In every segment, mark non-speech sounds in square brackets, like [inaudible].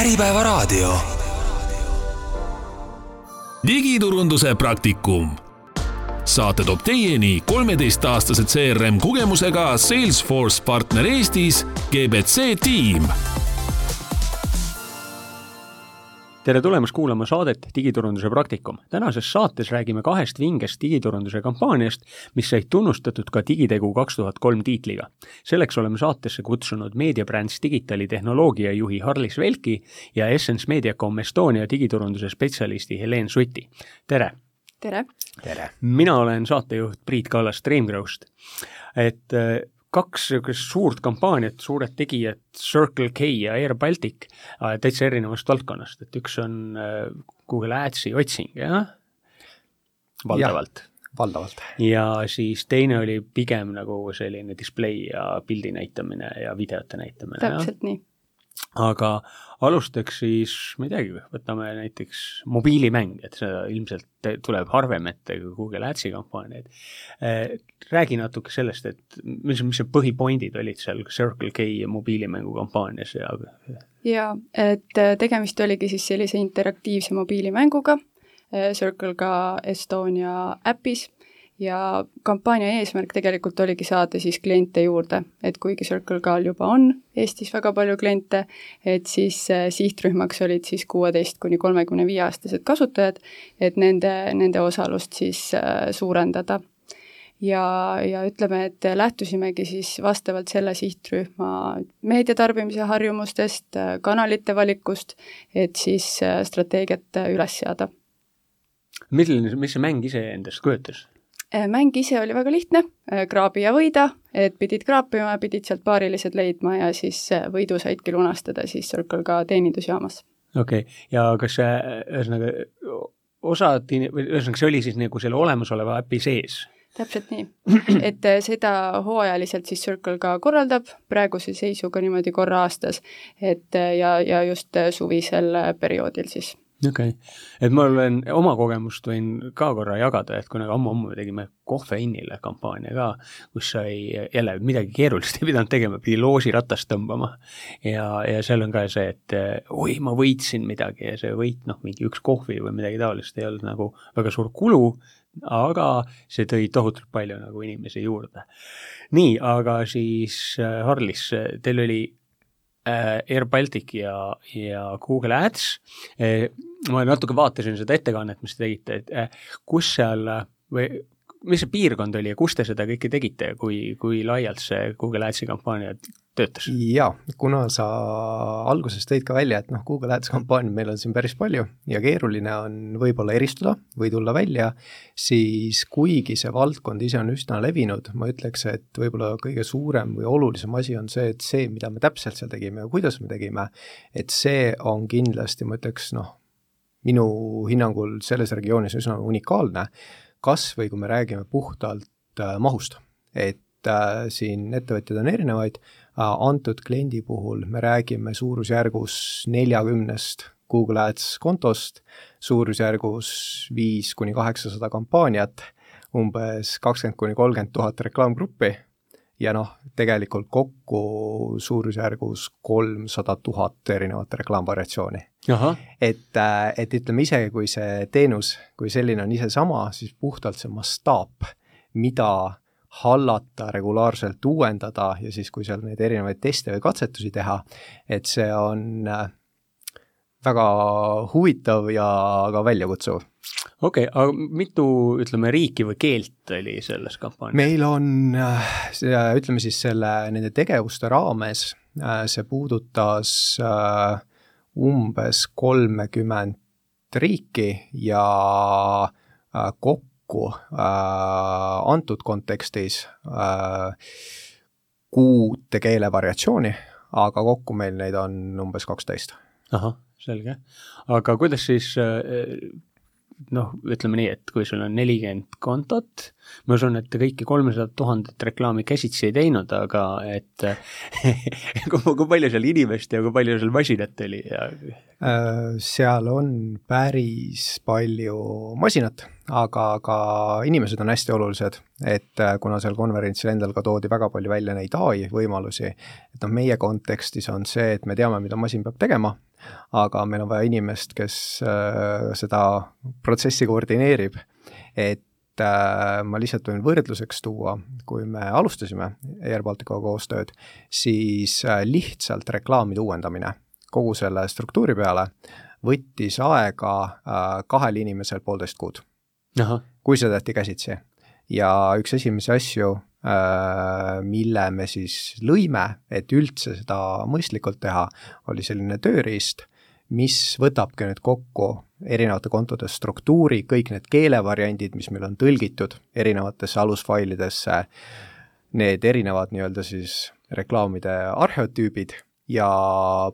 Äripäevaraadio. digiturunduse praktikum. saate toob teieni kolmeteistaastase CRM kogemusega Salesforce partner Eestis GBC tiim tere tulemast kuulama saadet Digiturunduse praktikum. tänases saates räägime kahest vingest digiturunduse kampaaniast, mis said tunnustatud ka Digitegu kaks tuhat kolm tiitliga. selleks oleme saatesse kutsunud meediabrändis digitali tehnoloogiajuhi Harlis Velki ja Essence Mediacom Estonia digiturunduse spetsialisti Helen Suti. tere! tere! tere! mina olen saatejuht Priit Kallas Dreamgrowst. et kaks niisugust suurt kampaaniat, suured tegijad, Circle K ja Air Baltic, äh, täitsa erinevast valdkonnast, et üks on äh, Google Adsi otsing, jah? valdavalt ja,. valdavalt. ja siis teine oli pigem nagu selline display ja pildi näitamine ja videote näitamine. täpselt ja? nii aga alustaks siis, ma ei teagi, võtame näiteks mobiilimäng, et see ilmselt tuleb harvem ette kui Google Adsi kampaaniaid. Eh, räägi natuke sellest, et mis, mis see põhipointid olid seal Circle K mobiilimängu kampaanias ja jaa, et eh, tegemist oligi siis sellise interaktiivse mobiilimänguga eh, Circle K Estonia äpis ja kampaania eesmärk tegelikult oligi saada siis kliente juurde, et kuigi Circle K-l juba on Eestis väga palju kliente, et siis äh, sihtrühmaks olid siis kuueteist kuni kolmekümne viie aastased kasutajad, et nende, nende osalust siis äh, suurendada. ja, ja ütleme, et lähtusimegi siis vastavalt selle sihtrühma meediatarbimise harjumustest, äh, kanalite valikust, et siis strateegiat üles seada. milline, mis see mäng ise endast kujutas? Äh, mäng ise oli väga lihtne, äh, kraabi ja võida, et pidid kraapima, pidid sealt paarilised leidma ja siis äh, võidu saidki lunastada siis Circle K teenindusjaamas. okei okay., ja kas ühesõnaga osad, või ühesõnaga see oli siis nagu selle olemasoleva äpi sees? täpselt nii, et seda hooajaliselt siis Circle K korraldab praeguse seisuga niimoodi korra aastas, et ja, ja just suvisel perioodil siis okei okay., et ma olen oma kogemust võin ka korra jagada, et kunagi ammu-ammu tegime kohveinnile kampaania ka, kus sai jälle midagi keerulist [laughs] ei pidanud tegema, pidi loosiratast tõmbama. ja, ja seal on ka see, et oi, ma võitsin midagi ja see võit, noh, mingi üks kohvi või midagi taolist ei olnud nagu väga suur kulu, aga see tõi tohutult palju nagu inimesi juurde. nii, aga siis Harlis, teil oli Äh, Air Baltic ja, ja Google Ads. Äh, ma natuke vaatasin seda ettekannet, mis te tegite, et äh, kus seal või mis see piirkond oli ja kus te seda kõike tegite kui, kui laialt see Google Adsi kampaania töötas? jaa, kuna sa alguses tõid ka välja, et noh, Google Ads kampaaniaid meil on siin päris palju ja keeruline on võib-olla eristuda või tulla välja, siis kuigi see valdkond ise on üsna levinud, ma ütleks, et võib-olla kõige suurem või olulisem asi on see, et see, mida me täpselt seal tegime ja kuidas me tegime, et see on kindlasti, ma ütleks noh, minu hinnangul selles regioonis üsna unikaalne, kas või kui me räägime puhtalt äh, mahust, et äh, siin ettevõtjaid on erinevaid, Äh, antud kliendi puhul me räägime suurusjärgus neljakümnest Google Ads kontost, suurusjärgus viis kuni kaheksasada kampaaniat, umbes kakskümmend kuni kolmkümmend tuhat reklaamgruppi ja noh, tegelikult kokku suurusjärgus kolmsada tuhat erinevat reklaamvariatsiooni. et, äh, et ütleme isegi, kui see teenus kui selline on ise sama, siis puhtalt see mastaap, mida hallata, regulaarselt uuendada ja siis, kui seal neid erinevaid teste või katsetusi teha, et see on äh, väga huvitav ja ka väljakutsuv. okei okay,, aga mitu, ütleme, riiki või keelt oli selles kampaanias? meil on, äh, ütleme siis selle, nende tegevuste raames äh, see puudutas umbes kolmekümmend riiki ja kokku äh, antud kontekstis äh, kuute keelevariatsiooni, aga kokku meil neid on umbes kaksteist. ahah, selge. aga kuidas siis äh, noh, ütleme nii, et kui sul on nelikümmend kontot, ma usun, et te kõiki kolmesadat tuhandet reklaami käsitsi ei teinud, aga et [laughs] kui, palju seal inimest ja kui palju seal masinat oli ja? Äh, seal on päris palju masinat, aga ka inimesed on hästi olulised, et äh, kuna seal konverentsil endal ka toodi väga palju välja neid ai võimalusi, et noh, meie kontekstis on see, et me teame, mida masin peab tegema aga meil on vaja inimest, kes äh, seda protsessi koordineerib, et äh, ma lihtsalt võin võrdluseks tuua, kui me alustasime AirBalticuga koostööd, siis äh, lihtsalt reklaamide uuendamine kogu selle struktuuri peale võttis aega kahel inimesel poolteist kuud. kui see tehti käsitsi. ja üks esimesi asju mille me siis lõime, et üldse seda mõistlikult teha, oli selline tööriist, mis võtabki nüüd kokku erinevate kontode struktuuri, kõik need keelevariandid, mis meil on tõlgitud erinevatesse alusfailidesse, need erinevad nii-öelda siis reklaamide arheotüübid ja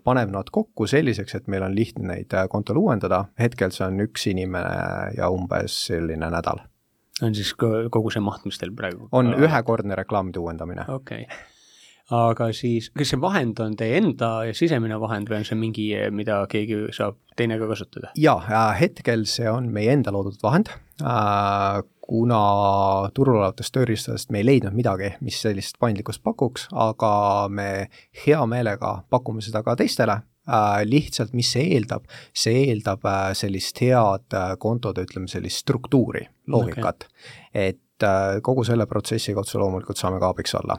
paneb nad kokku selliseks, et meil on lihtne neid äh, kontol uuendada, hetkel see on üks inimene ja umbes selline nädal. On siis kogu see maht, mis teil praegu on ühekordne reklaamide uuendamine. okei okay aga siis, kas see vahend on teie enda sisemine vahend või on see mingi, mida keegi saab teine ka kasutada? jaa, äh, hetkel see on meie enda loodud vahend, äh, kuna turul olevatest tööriistadest me ei leidnud midagi, mis sellist paindlikkust pakuks, aga me hea meelega pakume seda ka teistele, lihtsalt mis see eeldab, see eeldab sellist head kontode, ütleme sellist struktuuri, loogikat. Okay.. et kogu selle protsessiga otse loomulikult saame ka abiks olla.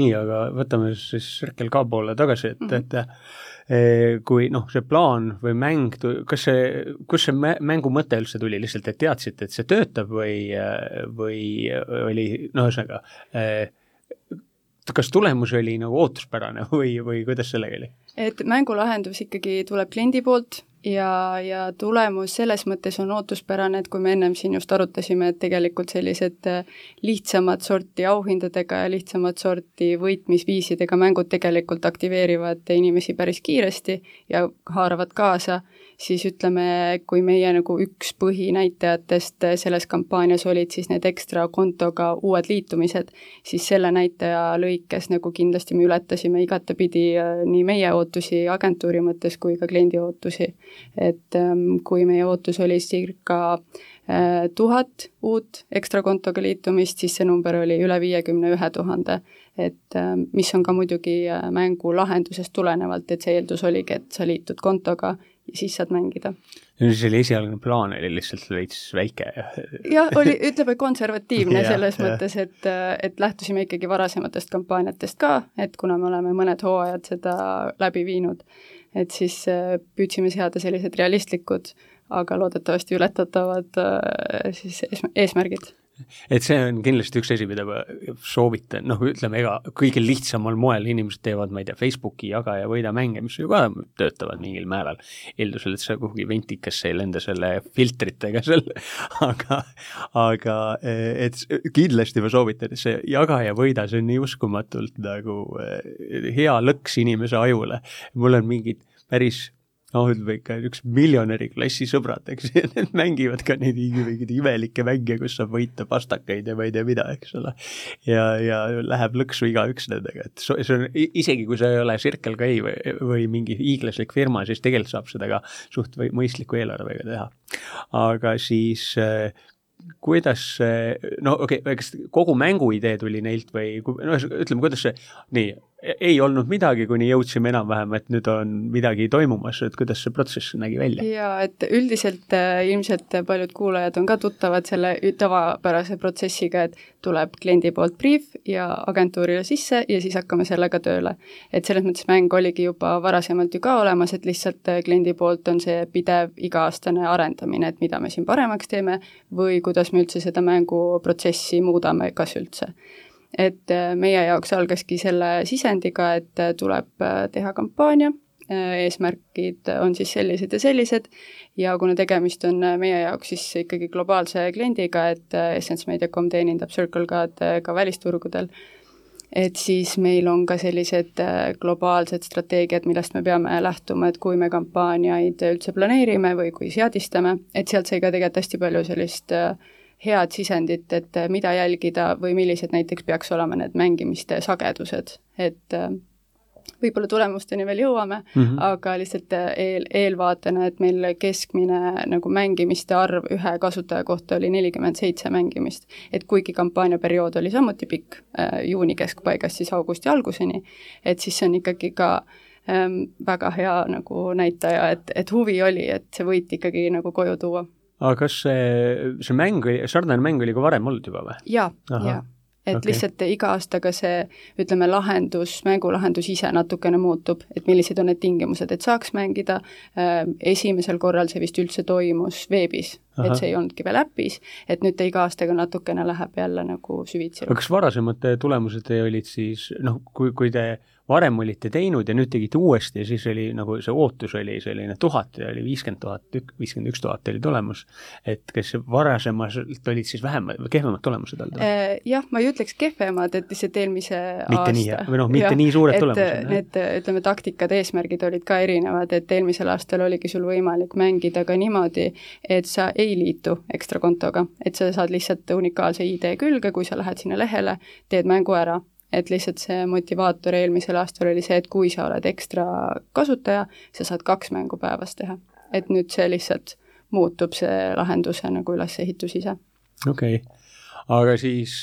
Nii, aga võtame siis Circle K poole tagasi, et mm, -hmm. et eh, kui noh, see plaan või mäng, kas see, kust see mängu mõte üldse tuli, lihtsalt et teadsite, et see töötab või, või oli, no ühesõnaga, kas tulemus oli nagu ootuspärane [laughs] või, või kuidas sellega oli? Et mängulahendus ikkagi tuleb kliendi poolt ja, ja tulemus selles mõttes on ootuspärane, et kui me ennem siin just arutasime, et tegelikult sellised äh, lihtsamat sorti auhindadega ja lihtsamat sorti võitmisviisidega mängud tegelikult aktiveerivad inimesi päris kiiresti ja haaravad kaasa, siis ütleme, kui meie nagu üks põhinäitajatest selles kampaanias olid siis need ekstra kontoga uued liitumised, siis selle näitaja lõikes nagu kindlasti me ületasime igatepidi äh, nii meie ootusi agentuuri mõttes kui ka kliendi ootusi et ähm, kui meie ootus oli circa äh, tuhat uut ekstra kontoga liitumist, siis see number oli üle viiekümne ühe tuhande. et ähm, mis on ka muidugi äh, mängu lahendusest tulenevalt, et see eeldus oligi, et sa liitud kontoga ja siis saad mängida. see oli esialgne plaan, oli lihtsalt veits väike. jah, oli, ütleme konservatiivne [laughs] selles ja, mõttes, et, et lähtusime ikkagi varasematest kampaaniatest ka, et kuna me oleme mõned hooajad seda läbi viinud et siis äh, püüdsime seada sellised realistlikud, aga loodetavasti ületatavad äh, siis eesmärgid et see on kindlasti üks asi, mida ma soovitan, noh, ütleme, ega kõige lihtsamal moel inimesed teevad, ma ei tea, Facebooki jaga ja võida mänge, mis ju ka töötavad mingil määral, eeldusel, et sa kuhugi ventikasse ei lenda selle filtritega [laughs] seal, aga, aga et kindlasti ma soovitan, et see jaga ja võida, see on nii uskumatult nagu eh, hea lõks inimese ajule. mul on mingid päris noh, ütleme ikka üks miljonäri klassi sõbrad, eks, ja [laughs] need mängivad ka neid mingeid imelikke mänge, kus saab võita pastakaid ja ma ei tea mida, eks ole. ja, ja läheb lõksu igaüks nendega, et see on, isegi kui sa ei ole Circle K või, või mingi hiiglaslik firma, siis tegelikult saab seda ka suht mõistliku eelarvega teha. aga siis kuidas see, no okei okay,, kas kogu mängu idee tuli neilt või no ütleme, kuidas see, nii, ei olnud midagi, kuni jõudsime enam-vähem, et nüüd on midagi toimumas, et kuidas see protsess nägi välja? jaa, et üldiselt äh, ilmselt paljud kuulajad on ka tuttavad selle tavapärase protsessiga, et tuleb kliendi poolt briif ja agentuurile sisse ja siis hakkame sellega tööle. et selles mõttes mäng oligi juba varasemalt ju ka olemas, et lihtsalt äh, kliendi poolt on see pidev iga-aastane arendamine, et mida me siin paremaks teeme või kuidas me üldse seda mänguprotsessi muudame, kas üldse et äh, meie jaoks algaski selle sisendiga, et äh, tuleb äh, teha kampaania, eesmärgid on siis sellised ja sellised ja kuna tegemist on meie jaoks siis ikkagi globaalse kliendiga, et Essence Mediacom teenindab Circle K-d ka välisturgudel, et siis meil on ka sellised globaalsed strateegiad, millest me peame lähtuma, et kui me kampaaniaid üldse planeerime või kui seadistame, et sealt sai ka tegelikult hästi palju sellist äh, head sisendit, et äh, mida jälgida või millised näiteks peaks olema need mängimiste sagedused, et äh, võib-olla tulemusteni veel jõuame mm, -hmm. aga lihtsalt äh, eel, eelvaatena, et meil keskmine nagu mängimiste arv ühe kasutaja kohta oli nelikümmend seitse mängimist. et kuigi kampaaniaperiood oli samuti pikk äh,, juuni keskpaigast siis augusti alguseni, et siis see on ikkagi ka ähm, väga hea nagu näitaja, et, et huvi oli, et see võit ikkagi nagu koju tuua. Aga kas see, see mäng sarnane mäng oli ka varem olnud juba või? jaa, jaa et okay. lihtsalt iga aastaga see, ütleme, lahendus, mängulahendus ise natukene muutub, et millised on need tingimused, et saaks mängida, äh, esimesel korral see vist üldse toimus veebis, et see ei olnudki veel äpis, et nüüd ta iga aastaga natukene läheb jälle nagu süvitsi. aga kas varasemad tulemused olid siis noh, kui, kui te varem olite teinud ja nüüd tegite uuesti ja siis oli nagu see ootus oli selline tuhat ja oli viiskümmend tuhat, viiskümmend üks tuhat oli tulemus, et kas varasemalt olid siis vähem, kehvemad tulemused olnud? Äh, jah, ma ei ütleks kehvemad, et lihtsalt eelmise mitte aasta nii, või noh, mitte ja, nii suured tulemused. Need, ütleme, taktikad, eesmärgid olid ka erinevad, et eelmisel aastal oligi sul võimalik mängida ka niimoodi, et sa ei liitu ekstra kontoga, et sa saad lihtsalt unikaalse ID külge, kui sa lähed sinna lehele, teed mängu ära et lihtsalt see motivaator eelmisel aastal oli see, et kui sa oled ekstra kasutaja, sa saad kaks mängu päevas teha. et nüüd see lihtsalt muutub, see lahenduse nagu ülesehitus ise. okei okay., aga siis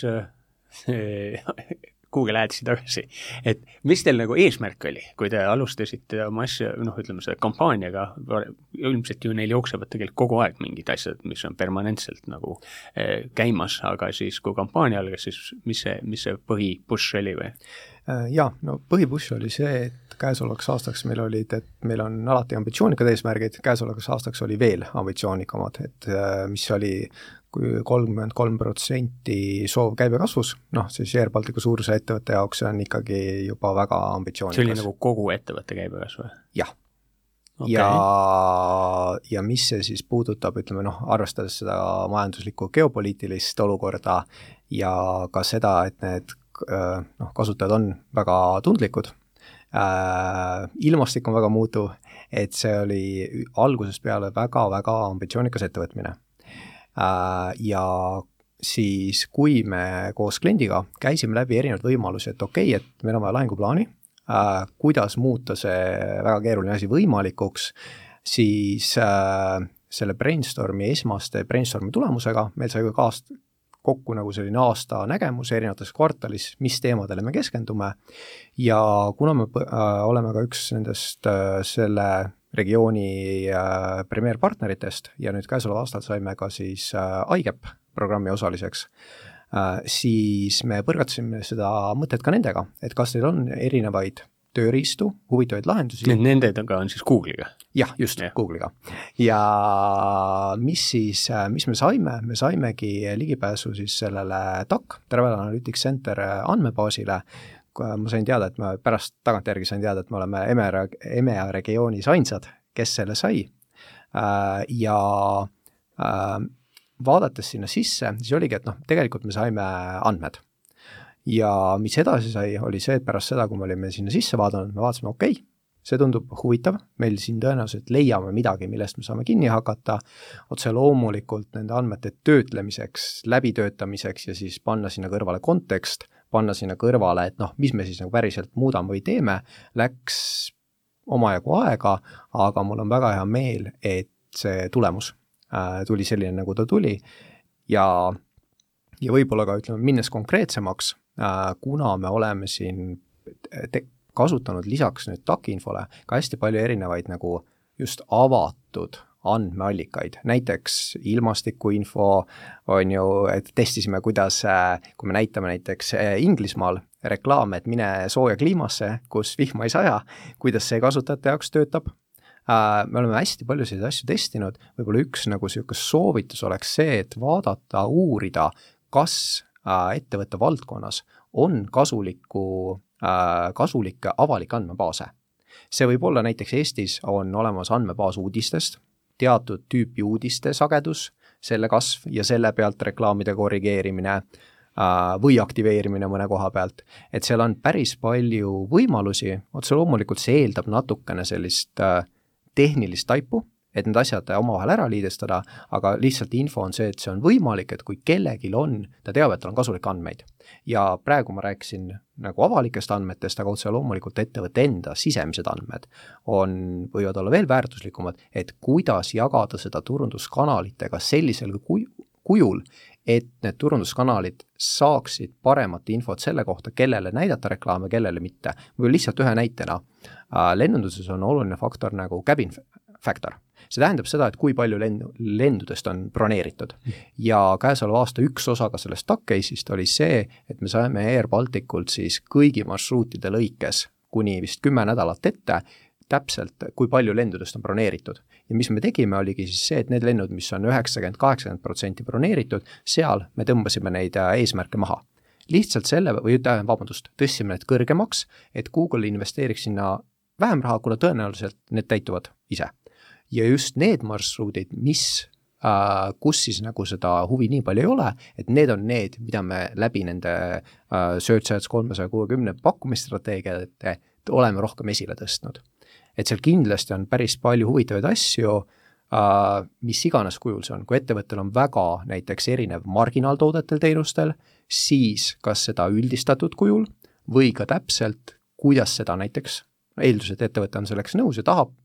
see [laughs] Google Adsi tagasi, et mis teil nagu eesmärk oli, kui te alustasite oma asja, noh, ütleme selle kampaaniaga, ilmselt ju neil jooksevad tegelikult kogu aeg mingid asjad, mis on permanentselt nagu eh, käimas, aga siis, kui kampaania algas, siis mis see, mis see põhipush oli või? Äh, jaa, no põhipush oli see, et käesolevaks aastaks meil olid, et meil on alati ambitsioonikad eesmärgid, käesolevaks aastaks oli veel ambitsioonikamad, et äh, mis oli kui kolmkümmend kolm protsenti soov käibekasvus, noh siis Air Balticu suuruse ettevõtte jaoks see on ikkagi juba väga ambitsioonikas. see oli nagu kogu ettevõtte käibekasv või? jah okay.. ja, ja mis see siis puudutab, ütleme noh, arvestades seda majanduslikku geopoliitilist olukorda ja ka seda, et need noh, kasutajad on väga tundlikud äh,, ilmastik on väga muutuv, et see oli algusest peale väga-väga ambitsioonikas ettevõtmine ja siis, kui me koos kliendiga käisime läbi erinevaid võimalusi, et okei okay,, et meil on vaja lahinguplaani, äh, kuidas muuta see väga keeruline asi võimalikuks, siis äh, selle brainstormi, esmaste brainstormi tulemusega meil sai ka kaast-, kokku nagu selline aasta nägemus erinevates kvartalis, mis teemadele me keskendume. Ja kuna me äh, oleme ka üks nendest äh, selle regiooni äh, premeerpartneritest ja nüüd käesoleval aastal saime ka siis äh, IGEP programmi osaliseks äh,, siis me põrgatasime seda mõtet ka nendega, et kas neil on erinevaid tööriistu, huvitavaid lahendusi. Need nendega on siis Google'iga? jah, just yeah., Google'iga. ja mis siis, mis me saime, me saimegi ligipääsu siis sellele TAC, Travel Analytics Center andmebaasile, ma sain teada, et ma pärast tagantjärgi sain teada, et me oleme EMEA, EMEA regioonis ainsad, kes selle sai. Äh, ja äh, vaadates sinna sisse, siis oligi, et noh, tegelikult me saime andmed. ja mis edasi sai, oli see, et pärast seda, kui me olime sinna sisse vaadanud, me vaatasime, okei okay,, see tundub huvitav, meil siin tõenäoliselt leiame midagi, millest me saame kinni hakata, otse loomulikult nende andmete töötlemiseks, läbitöötamiseks ja siis panna sinna kõrvale kontekst panna sinna kõrvale, et noh, mis me siis nagu päriselt muudame või teeme, läks omajagu aega, aga mul on väga hea meel, et see tulemus äh, tuli selline, nagu ta tuli. Ja, ja võib-olla ka ütleme, minnes konkreetsemaks äh,, kuna me oleme siin kasutanud lisaks nüüd TAK infole ka hästi palju erinevaid nagu just avatud andmeallikaid, näiteks ilmastikuinfo on ju, et testisime, kuidas, äh, kui me näitame näiteks äh, Inglismaal reklaame, et mine sooja kliimasse, kus vihma ei saja, kuidas see kasutajate jaoks töötab. Äh, me oleme hästi palju selliseid asju testinud, võib-olla üks nagu niisugune soovitus oleks see, et vaadata, uurida, kas ettevõtte valdkonnas on kasulikku, kasulikke avalikke andmebaase. See võib olla näiteks Eestis on olemas andmebaas uudistest, teatud tüüpi uudiste sagedus, selle kasv ja selle pealt reklaamide korrigeerimine äh, või aktiveerimine mõne koha pealt, et seal on päris palju võimalusi, otse loomulikult see eeldab natukene sellist äh, tehnilist taipu, et need asjad omavahel ära liidestada, aga lihtsalt info on see, et see on võimalik, et kui kellelgi on, ta teab, et tal on kasulikke andmeid. ja praegu ma rääkisin nagu avalikest andmetest, aga otse loomulikult ettevõtte enda sisemised andmed on, võivad olla veel väärtuslikumad, et kuidas jagada seda turunduskanalitega sellisel kuj-, kujul, et need turunduskanalid saaksid paremat infot selle kohta, kellele näidata reklaame, kellele mitte. või lihtsalt ühe näitena, äh, lennunduses on oluline faktor nagu cabin factor. See tähendab seda, et kui palju lennu, lendudest on broneeritud. ja käesoleva aasta üks osa ka sellest TAC case'ist oli see, et me saime Air Balticult siis kõigi marsruutide lõikes kuni vist kümme nädalat ette täpselt, kui palju lendudest on broneeritud. ja mis me tegime, oligi siis see, et need lennud, mis on üheksakümmend, kaheksakümmend protsenti broneeritud, seal me tõmbasime neid äh, eesmärke maha. lihtsalt selle või ütleme, vabandust, tõstsime need kõrgemaks, et Google investeeriks sinna vähem raha, kuna tõenäoliselt need täituvad ise. Ja just need marsruudid, mis Uh, kus siis nagu seda huvi nii palju ei ole, et need on need, mida me läbi nende uh, Search Ads kolmesaja kuuekümne pakkumisstrateegiate oleme rohkem esile tõstnud. Et seal kindlasti on päris palju huvitavaid asju uh,, mis iganes kujul see on, kui ettevõttel on väga näiteks erinev marginaaltoodetel, teenustel, siis kas seda üldistatud kujul või ka täpselt, kuidas seda näiteks, eeldus, et ettevõte on selleks nõus ja tahab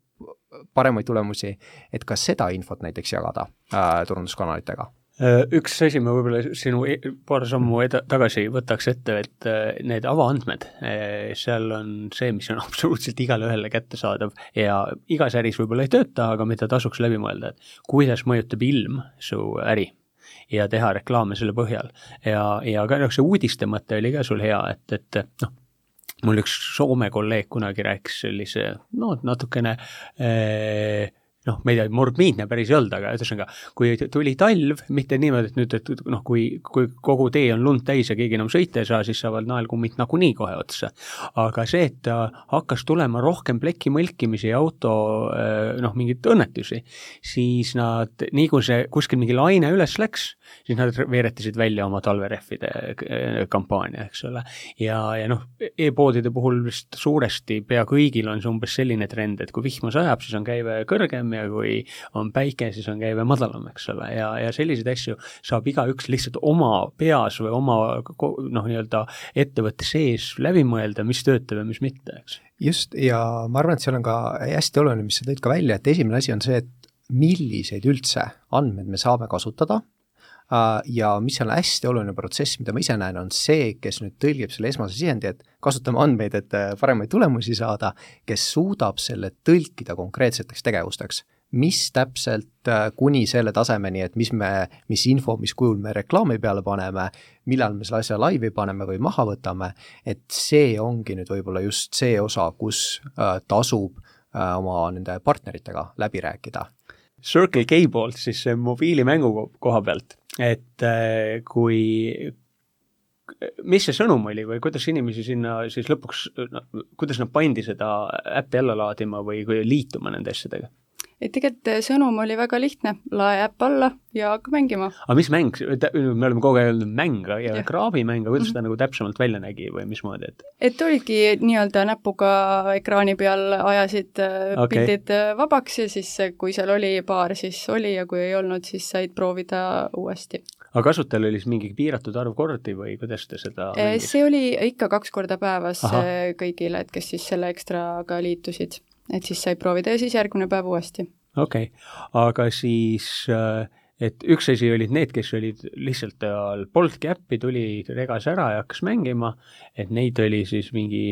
paremaid tulemusi, et ka seda infot näiteks jagada äh, turunduskanalitega Äh, üks asi ma võib-olla sinu e-, paar sammu eda-, tagasi võtaks ette, et äh, need avaandmed, äh, seal on see, mis on [laughs] absoluutselt igale ühele kättesaadav ja igas äris võib-olla ei tööta, aga mida tasuks läbi mõelda, et kuidas mõjutab ilm su äri ja teha reklaame selle põhjal. ja, ja ka noh, see uudiste mõte oli ka sul hea, et, et noh, mul üks Soome kolleeg kunagi rääkis sellise no natukene äh, noh, ma ei tea, morbiidne päris ei olnud, aga ühesõnaga, kui tuli talv, mitte niimoodi, et nüüd, et noh, kui, kui kogu tee on lund täis ja keegi enam sõita ei saa, siis saavad naelkummid nagunii kohe otsa. aga see, et hakkas tulema rohkem pleki mõlkimisi ja auto noh, mingeid õnnetusi, siis nad, nii kui see kuskil mingi laine üles läks, siis nad veeretasid välja oma talverehvide kampaania, eks ole. ja, ja noh e, e-poodide puhul vist suuresti pea kõigil on see umbes selline trend, et kui vihma sajab, siis on käive kõrgem ja kui on päike, siis on käive madalam, eks ole, ja, ja selliseid asju saab igaüks lihtsalt oma peas või oma noh, nii-öelda ettevõtte sees läbi mõelda, mis töötab ja mis mitte, eks. just, ja ma arvan, et seal on ka hästi oluline, mis sa tõid ka välja, et esimene asi on see, et milliseid üldse andmeid me saame kasutada ja mis on hästi oluline protsess, mida ma ise näen, on see, kes nüüd tõlgib selle esmase sisendi, et kasutame andmeid, et äh, paremaid tulemusi saada, kes suudab selle tõlkida konkreetseteks tegevusteks mis täpselt äh, kuni selle tasemeni, et mis me, mis info, mis kujul me reklaami peale paneme, millal me selle asja laivi paneme või maha võtame, et see ongi nüüd võib-olla just see osa, kus äh, tasub äh, oma nende partneritega läbi rääkida. Circle K poolt siis mobiilimängu koha pealt et äh, kui, mis see sõnum oli või kuidas inimesi sinna siis lõpuks, kuidas nad pandi seda äppi alla laadima või liituma nende asjadega? Et tegelikult äh, sõnum oli väga lihtne, lae äpp alla ja hakka mängima. aga mis mäng, me oleme kogu aeg öelnud mäng ja kraabimäng, aga kuidas mm -hmm. ta nagu täpsemalt välja nägi või mismoodi, et? et olidki nii-öelda näpuga ekraani peal ajasid äh, okay. pildid äh, vabaks ja siis kui seal oli paar, siis oli ja kui ei olnud, siis said proovida uuesti aga kasutajal oli siis mingi piiratud arv kordi või kuidas te seda mängis? see oli ikka kaks korda päevas Aha. kõigile, et kes siis selle ekstraga liitusid et siis sai proovida ja siis järgmine päev uuesti. okei okay., aga siis äh, et üks asi olid need, kes olid lihtsalt polnudki äppi, tuli, regas ära ja hakkas mängima, et neid oli siis mingi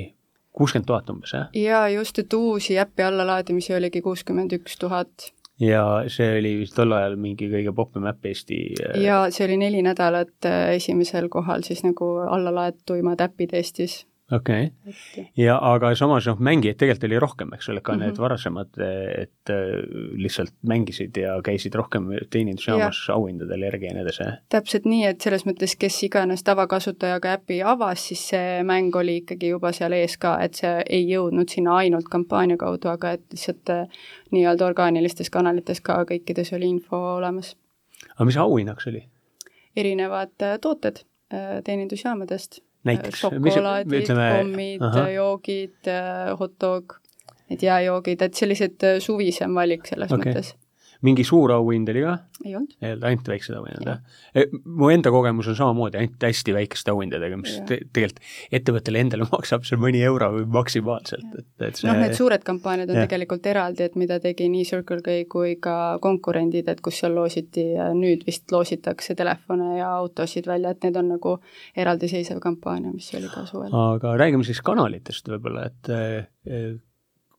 kuuskümmend tuhat umbes, jah? jaa, just, et uusi äppi allalaadimisi oligi kuuskümmend üks tuhat. ja see oli vist tol ajal mingi kõige popim äpp Eesti äh, jaa, see oli neli nädalat äh, esimesel kohal siis nagu allalaetuimad äpid Eestis okei okay., ja aga samas noh, mängijaid tegelikult oli rohkem, eks ole, ka mm -hmm. need varasemad, et äh, lihtsalt mängisid ja käisid rohkem teenindusjaamas auhindadel järgi ja nii edasi, täpselt nii, et selles mõttes, kes iganes tavakasutajaga äpi avas, siis see mäng oli ikkagi juba seal ees ka, et see ei jõudnud sinna ainult kampaania kaudu, aga et lihtsalt äh, nii-öelda orgaanilistes kanalites ka kõikides oli info olemas. aga mis auhinnaks oli? erinevad äh, tooted teenindusjaamadest näiteks? šokolaadid, kommid, joogid, hot dog, need jääjoogid, et sellised äh, suvisem valik selles okay. mõttes mingi suur auhind oli ka? ei olnud. ainult väiksed auhinnad, jah? mu enda kogemus on samamoodi, ainult hästi väikeste auhindadega, mis te, tegelikult ettevõttele endale [laughs] maksab seal mõni euro või maksimaalselt, et, et see noh, need suured kampaaniad on ja. tegelikult eraldi, et mida tegi nii Circle K kui ka konkurendid, et kus seal loositi, nüüd vist loositakse telefone ja autosid välja, et need on nagu eraldiseisev kampaania, mis oli ka suvel. aga räägime siis kanalitest võib-olla, et eh,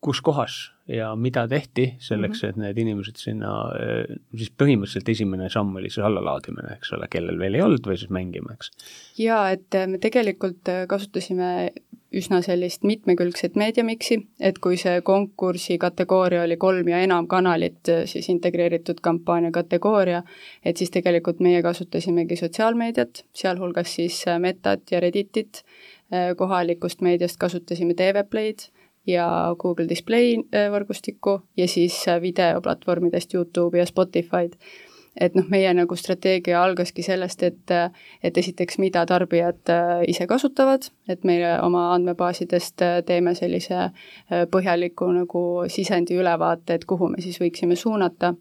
kus kohas ja mida tehti selleks, mhm. et need inimesed sinna, eh, siis põhimõtteliselt esimene samm oli see allalaadimine, eks ole, kellel veel ei olnud või siis mängima, eks? jaa, et me tegelikult kasutasime üsna sellist mitmekülgset meediamiksi, et kui see konkursi kategooria oli kolm ja enam kanalit, siis integreeritud kampaania kategooria, et siis tegelikult meie kasutasimegi sotsiaalmeediat, sealhulgas siis Metat ja Redditit, kohalikust meediast kasutasime TVPlay'd ja Google Display võrgustikku ja siis videoplatvormidest Youtube ja Spotify'd et noh, meie nagu strateegia algaski sellest, et, et esiteks, mida tarbijad äh, ise kasutavad, et meie oma andmebaasidest äh, teeme sellise äh, põhjaliku nagu sisendi ülevaate, et kuhu me siis võiksime suunata.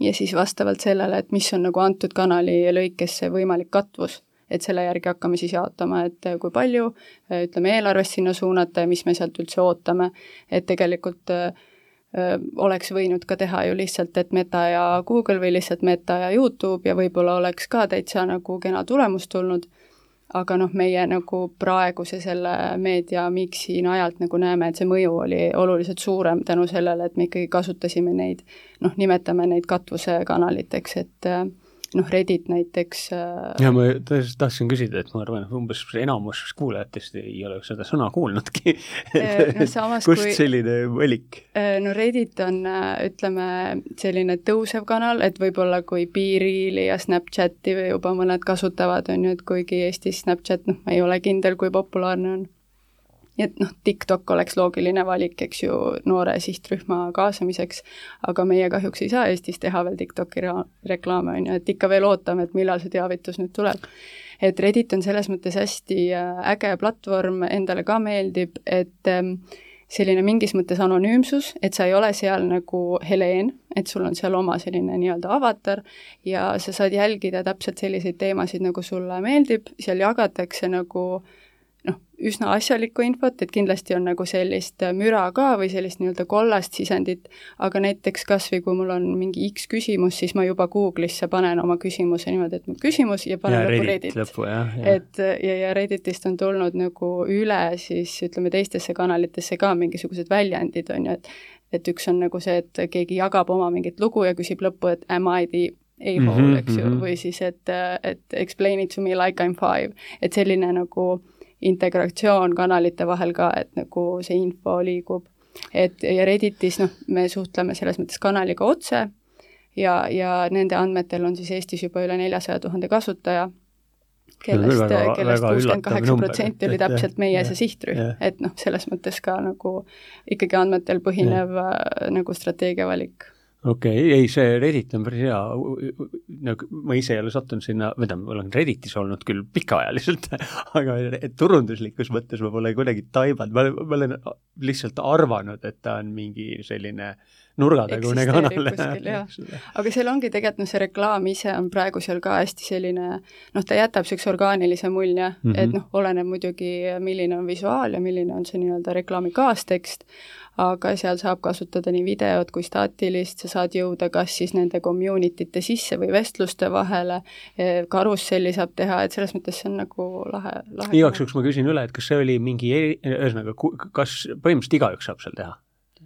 ja siis vastavalt sellele, et mis on nagu antud kanali lõikes see võimalik katvus et selle järgi hakkame siis jaotama, et kui palju ütleme eelarvest sinna suunata ja mis me sealt üldse ootame, et tegelikult äh, oleks võinud ka teha ju lihtsalt, et Meta ja Google või lihtsalt Meta ja Youtube ja võib-olla oleks ka täitsa nagu kena tulemus tulnud, aga noh, meie nagu praeguse selle meediamiksi najalt nagu näeme, et see mõju oli oluliselt suurem tänu sellele, et me ikkagi kasutasime neid, noh, nimetame neid katvuskanaliteks, et äh, noh, Reddit näiteks äh.... ja ma tõesti tahtsin küsida, et ma arvan, et umbes enamus kuulajatest ei ole seda sõna kuulnudki äh, no, samas, [laughs] kust kui, selline valik? Äh, no Reddit on, ütleme, selline tõusev kanal, et võib-olla kui Beereali ja Snapchati juba mõned kasutavad, on ju, et kuigi Eestis Snapchat, noh, ma ei ole kindel, kui populaarne on nii et noh, TikTok oleks loogiline valik, eks ju, noore sihtrühma kaasamiseks, aga meie kahjuks ei saa Eestis teha veel TikToki reklaame, on ju, et ikka veel ootame, et millal see teavitus nüüd tuleb. et Reddit on selles mõttes hästi äh, äge platvorm, endale ka meeldib, et ähm, selline mingis mõttes anonüümsus, et sa ei ole seal nagu Heleen, et sul on seal oma selline nii-öelda avatar ja sa saad jälgida täpselt selliseid teemasid, nagu sulle meeldib, seal jagatakse nagu äh, üsna asjalikku infot, et kindlasti on nagu sellist müra ka või sellist nii-öelda kollast sisendit, aga näiteks kas või kui mul on mingi X küsimus, siis ma juba Google'isse panen oma küsimuse niimoodi, et mu küsimus ja panen lõppu Reddit. lõppu, jah, jah. et ja, ja Redditist on tulnud nagu üle siis ütleme, teistesse kanalitesse ka mingisugused väljendid, on ju, et et üks on nagu see, et keegi jagab oma mingit lugu ja küsib lõppu, et am I the a-hole mm, -hmm, eks ju mm, -hmm. või siis, et, et explain it to me like I m five, et selline nagu integratsioon kanalite vahel ka, et nagu see info liigub. et ja Redditis noh, me suhtleme selles mõttes kanaliga otse ja, ja nende andmetel on siis Eestis juba üle neljasaja tuhande kasutaja, kellest, kellest kuuskümmend kaheksa protsenti oli täpselt meie see sihtrühm, et noh, selles mõttes ka nagu ikkagi andmetel põhinev ja. Äh, nagu strateegiavalik okei okay,, ei see Reddit on päris hea, nagu ma ise ei ole sattunud sinna, või tähendab, ma olen Redditis olnud küll pikaajaliselt [laughs] aga turunduslikus mõttes ma pole kuidagi taibanud, ma, olen lihtsalt arvanud, et ta on mingi selline nurgatagune kanal. [laughs] aga seal ongi tegelikult noh, see reklaam ise on praegu seal ka hästi selline noh, ta jätab niisuguse orgaanilise mulje mm, -hmm. et noh, oleneb muidugi, milline on visuaal ja milline on see nii-öelda reklaami kaastekst, aga seal saab kasutada nii videot kui staatilist, sa saad jõuda kas siis nende community te sisse või vestluste vahele, eh, karusselli saab teha, et selles mõttes see on nagu lahe, lahe. igaks juhuks ma küsin üle, et kas see oli mingi, ühesõnaga, kas põhimõtteliselt igaüks saab seal teha?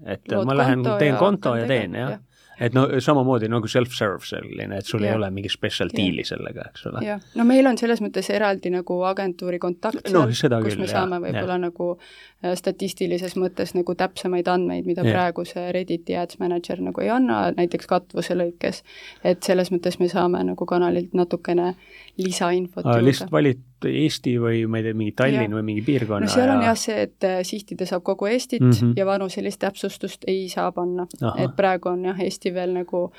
et Lood ma lähen, teen konto ja, ja teen, jah ja.? Et no samamoodi nagu self-serve selline, et sul ja. ei ole mingi special deal'i sellega, eks ole. jah, no meil on selles mõttes eraldi nagu agentuuri kontakt no, seal, kus küll, me saame võib-olla nagu äh, statistilises mõttes nagu täpsemaid andmeid, mida ja. praegu see Redditi Ads Manager nagu ei anna, näiteks katvuse lõikes. et selles mõttes me saame nagu kanalilt natukene lisainfot juurde. lihtsalt valid Eesti või ma ei tea, mingi Tallinn ja. või mingi piirkonna no seal ja... on jah see, et äh, sihtida saab kogu Eestit mm -hmm. ja vanuselist täpsustust ei saa panna. et praegu on jah, Eesti veel nagu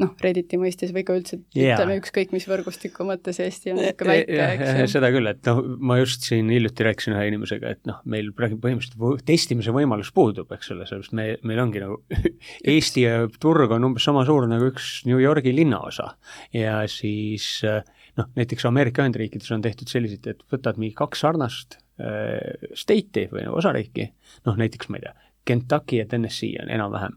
noh, Redditi mõistes või ka üldse Jaa. ütleme ükskõik mis võrgustiku mõttes Eesti on niisugune väike, eks ju. seda küll, et noh, ma just siin hiljuti rääkisin ühe inimesega, et noh, meil praegu põhimõtteliselt testimise võimalus puudub, eks ole, sellepärast me, meil ongi nagu [laughs] Eesti turg on umbes sama suur nagu üks New Yorgi linnaosa ja siis noh, näiteks Ameerika Ühendriikides on tehtud selliseid, et võtad mingi kaks sarnast äh, state'i või nagu osariiki, noh näiteks ma ei tea, Kentucky ja Tennessee on enam-vähem.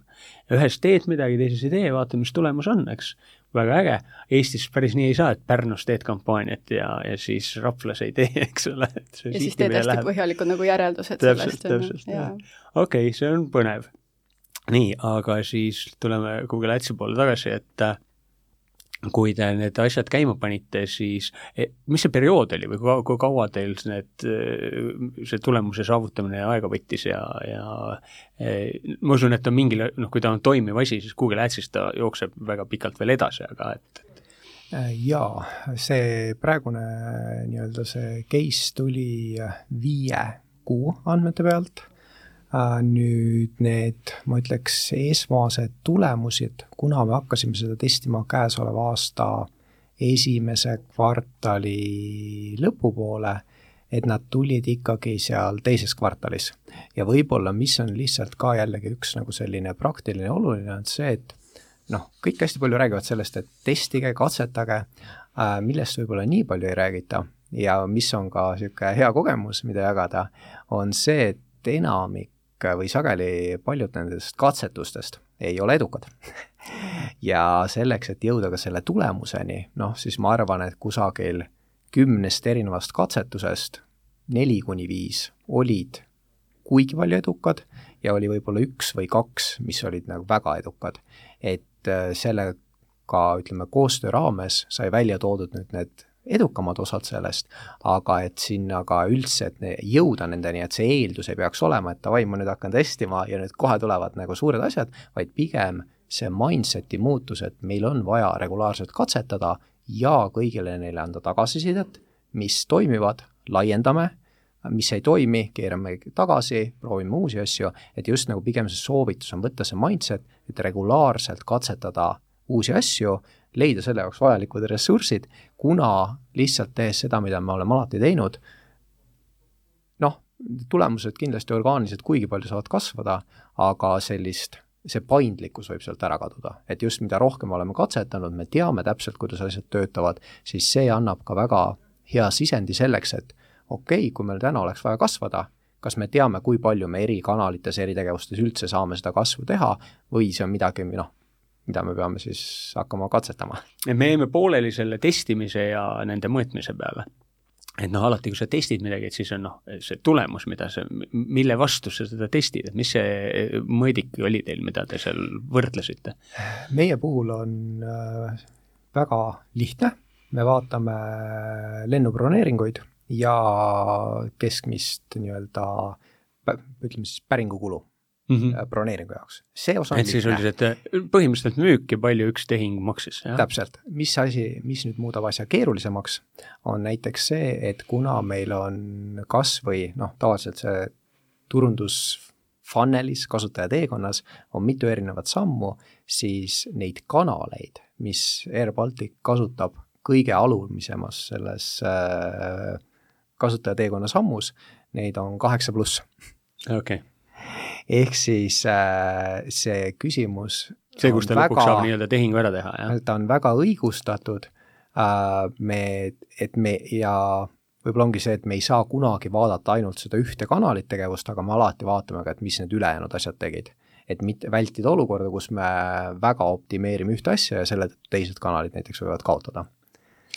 Ühes teed midagi, teises ei tee, vaata, mis tulemus on, eks. väga äge, Eestis päris nii ei saa, et Pärnus teed kampaaniat ja, ja siis Raplas ei tee, [laughs] eks ole. ja siis teed hästi põhjalikud nagu järeldused Täpselt, sellest, täpselt, okei see on põnev. nii, aga siis tuleme Google Adsi poole tagasi, et äh, kui te need asjad käima panite, siis eh, mis see periood oli või kui, kui kaua teil need, see tulemuse saavutamine aega võttis ja, ja eh, ma usun, et on mingil, noh, kui ta on toimiv asi, siis Google Adsis ta jookseb väga pikalt veel edasi, aga et jaa, see praegune nii-öelda see case tuli viie kuu andmete pealt. Äh, nüüd need, ma ütleks, esmased tulemused, kuna me hakkasime seda testima käesoleva aasta esimese kvartali lõpupoole, et nad tulid ikkagi seal teises kvartalis. ja võib-olla, mis on lihtsalt ka jällegi üks nagu selline praktiline oluline, on see, et noh, kõik hästi palju räägivad sellest, et testige, katsetage, äh, millest võib-olla nii palju ei räägita ja mis on ka niisugune hea kogemus, mida jagada, on see, et enamik või sageli paljud nendest katsetustest ei ole edukad [laughs] ja selleks, et jõuda ka selle tulemuseni, noh siis ma arvan, et kusagil kümnest erinevast katsetusest neli kuni viis olid kuigi palju edukad ja oli võib-olla üks või kaks, mis olid nagu väga edukad. et äh, sellega, ütleme, koostöö raames sai välja toodud nüüd need edukamad osad sellest, aga et sinna ka üldse, et jõuda nendeni, et see eeldus ei peaks olema, et davai, ma nüüd hakkan testima ja nüüd kohe tulevad nagu suured asjad, vaid pigem see mindset'i muutus, et meil on vaja regulaarselt katsetada ja kõigile neile anda tagasisidet, mis toimivad, laiendame, mis ei toimi, keerame tagasi, proovime uusi asju, et just nagu pigem see soovitus on võtta see mindset, et regulaarselt katsetada uusi asju, leida selle jaoks vajalikud ressursid, kuna lihtsalt tehes seda, mida me oleme alati teinud, noh, tulemused kindlasti orgaaniliselt kuigi palju saavad kasvada, aga sellist, see paindlikkus võib sealt ära kaduda. et just mida rohkem me oleme katsetanud, me teame täpselt, kuidas asjad töötavad, siis see annab ka väga hea sisendi selleks, et okei okay,, kui meil täna oleks vaja kasvada, kas me teame, kui palju me eri kanalites, eri tegevustes üldse saame seda kasvu teha või see on midagi, noh, mida me peame siis hakkama katsetama. et me jäime pooleli selle testimise ja nende mõõtmise peale. et noh, alati, kui sa testid midagi, et siis on noh, see tulemus, mida sa, mille vastu sa seda testid, et mis see mõõdik oli teil, mida te seal võrdlesite? meie puhul on äh, väga lihtne, me vaatame lennubroneeringuid ja keskmist nii-öelda ütleme siis päringukulu Mm mm. -hmm. broneeringu jaoks. see osa on et siis et põhimõtteliselt müük ja palju üks tehing maksis, jah? täpselt, mis asi, mis nüüd muudab asja keerulisemaks, on näiteks see, et kuna meil on kas või noh, tavaliselt see turundus funnelis, kasutajateekonnas on mitu erinevat sammu, siis neid kanaleid, mis Air Baltic kasutab kõige alumisemas selles äh, kasutajateekonna sammus, neid on kaheksa pluss. okei okay. Ehk siis äh, see küsimus see, kus ta lõpuks saab nii-öelda tehingu ära teha, jah? ta on väga õigustatud äh,, me, et me ja võib-olla ongi see, et me ei saa kunagi vaadata ainult seda ühte kanalit tegevust, aga me alati vaatame ka, et mis need ülejäänud asjad tegid. et mitte vältida olukorda, kus me väga optimeerime ühte asja ja selle tõttu teised kanalid näiteks võivad kaotada.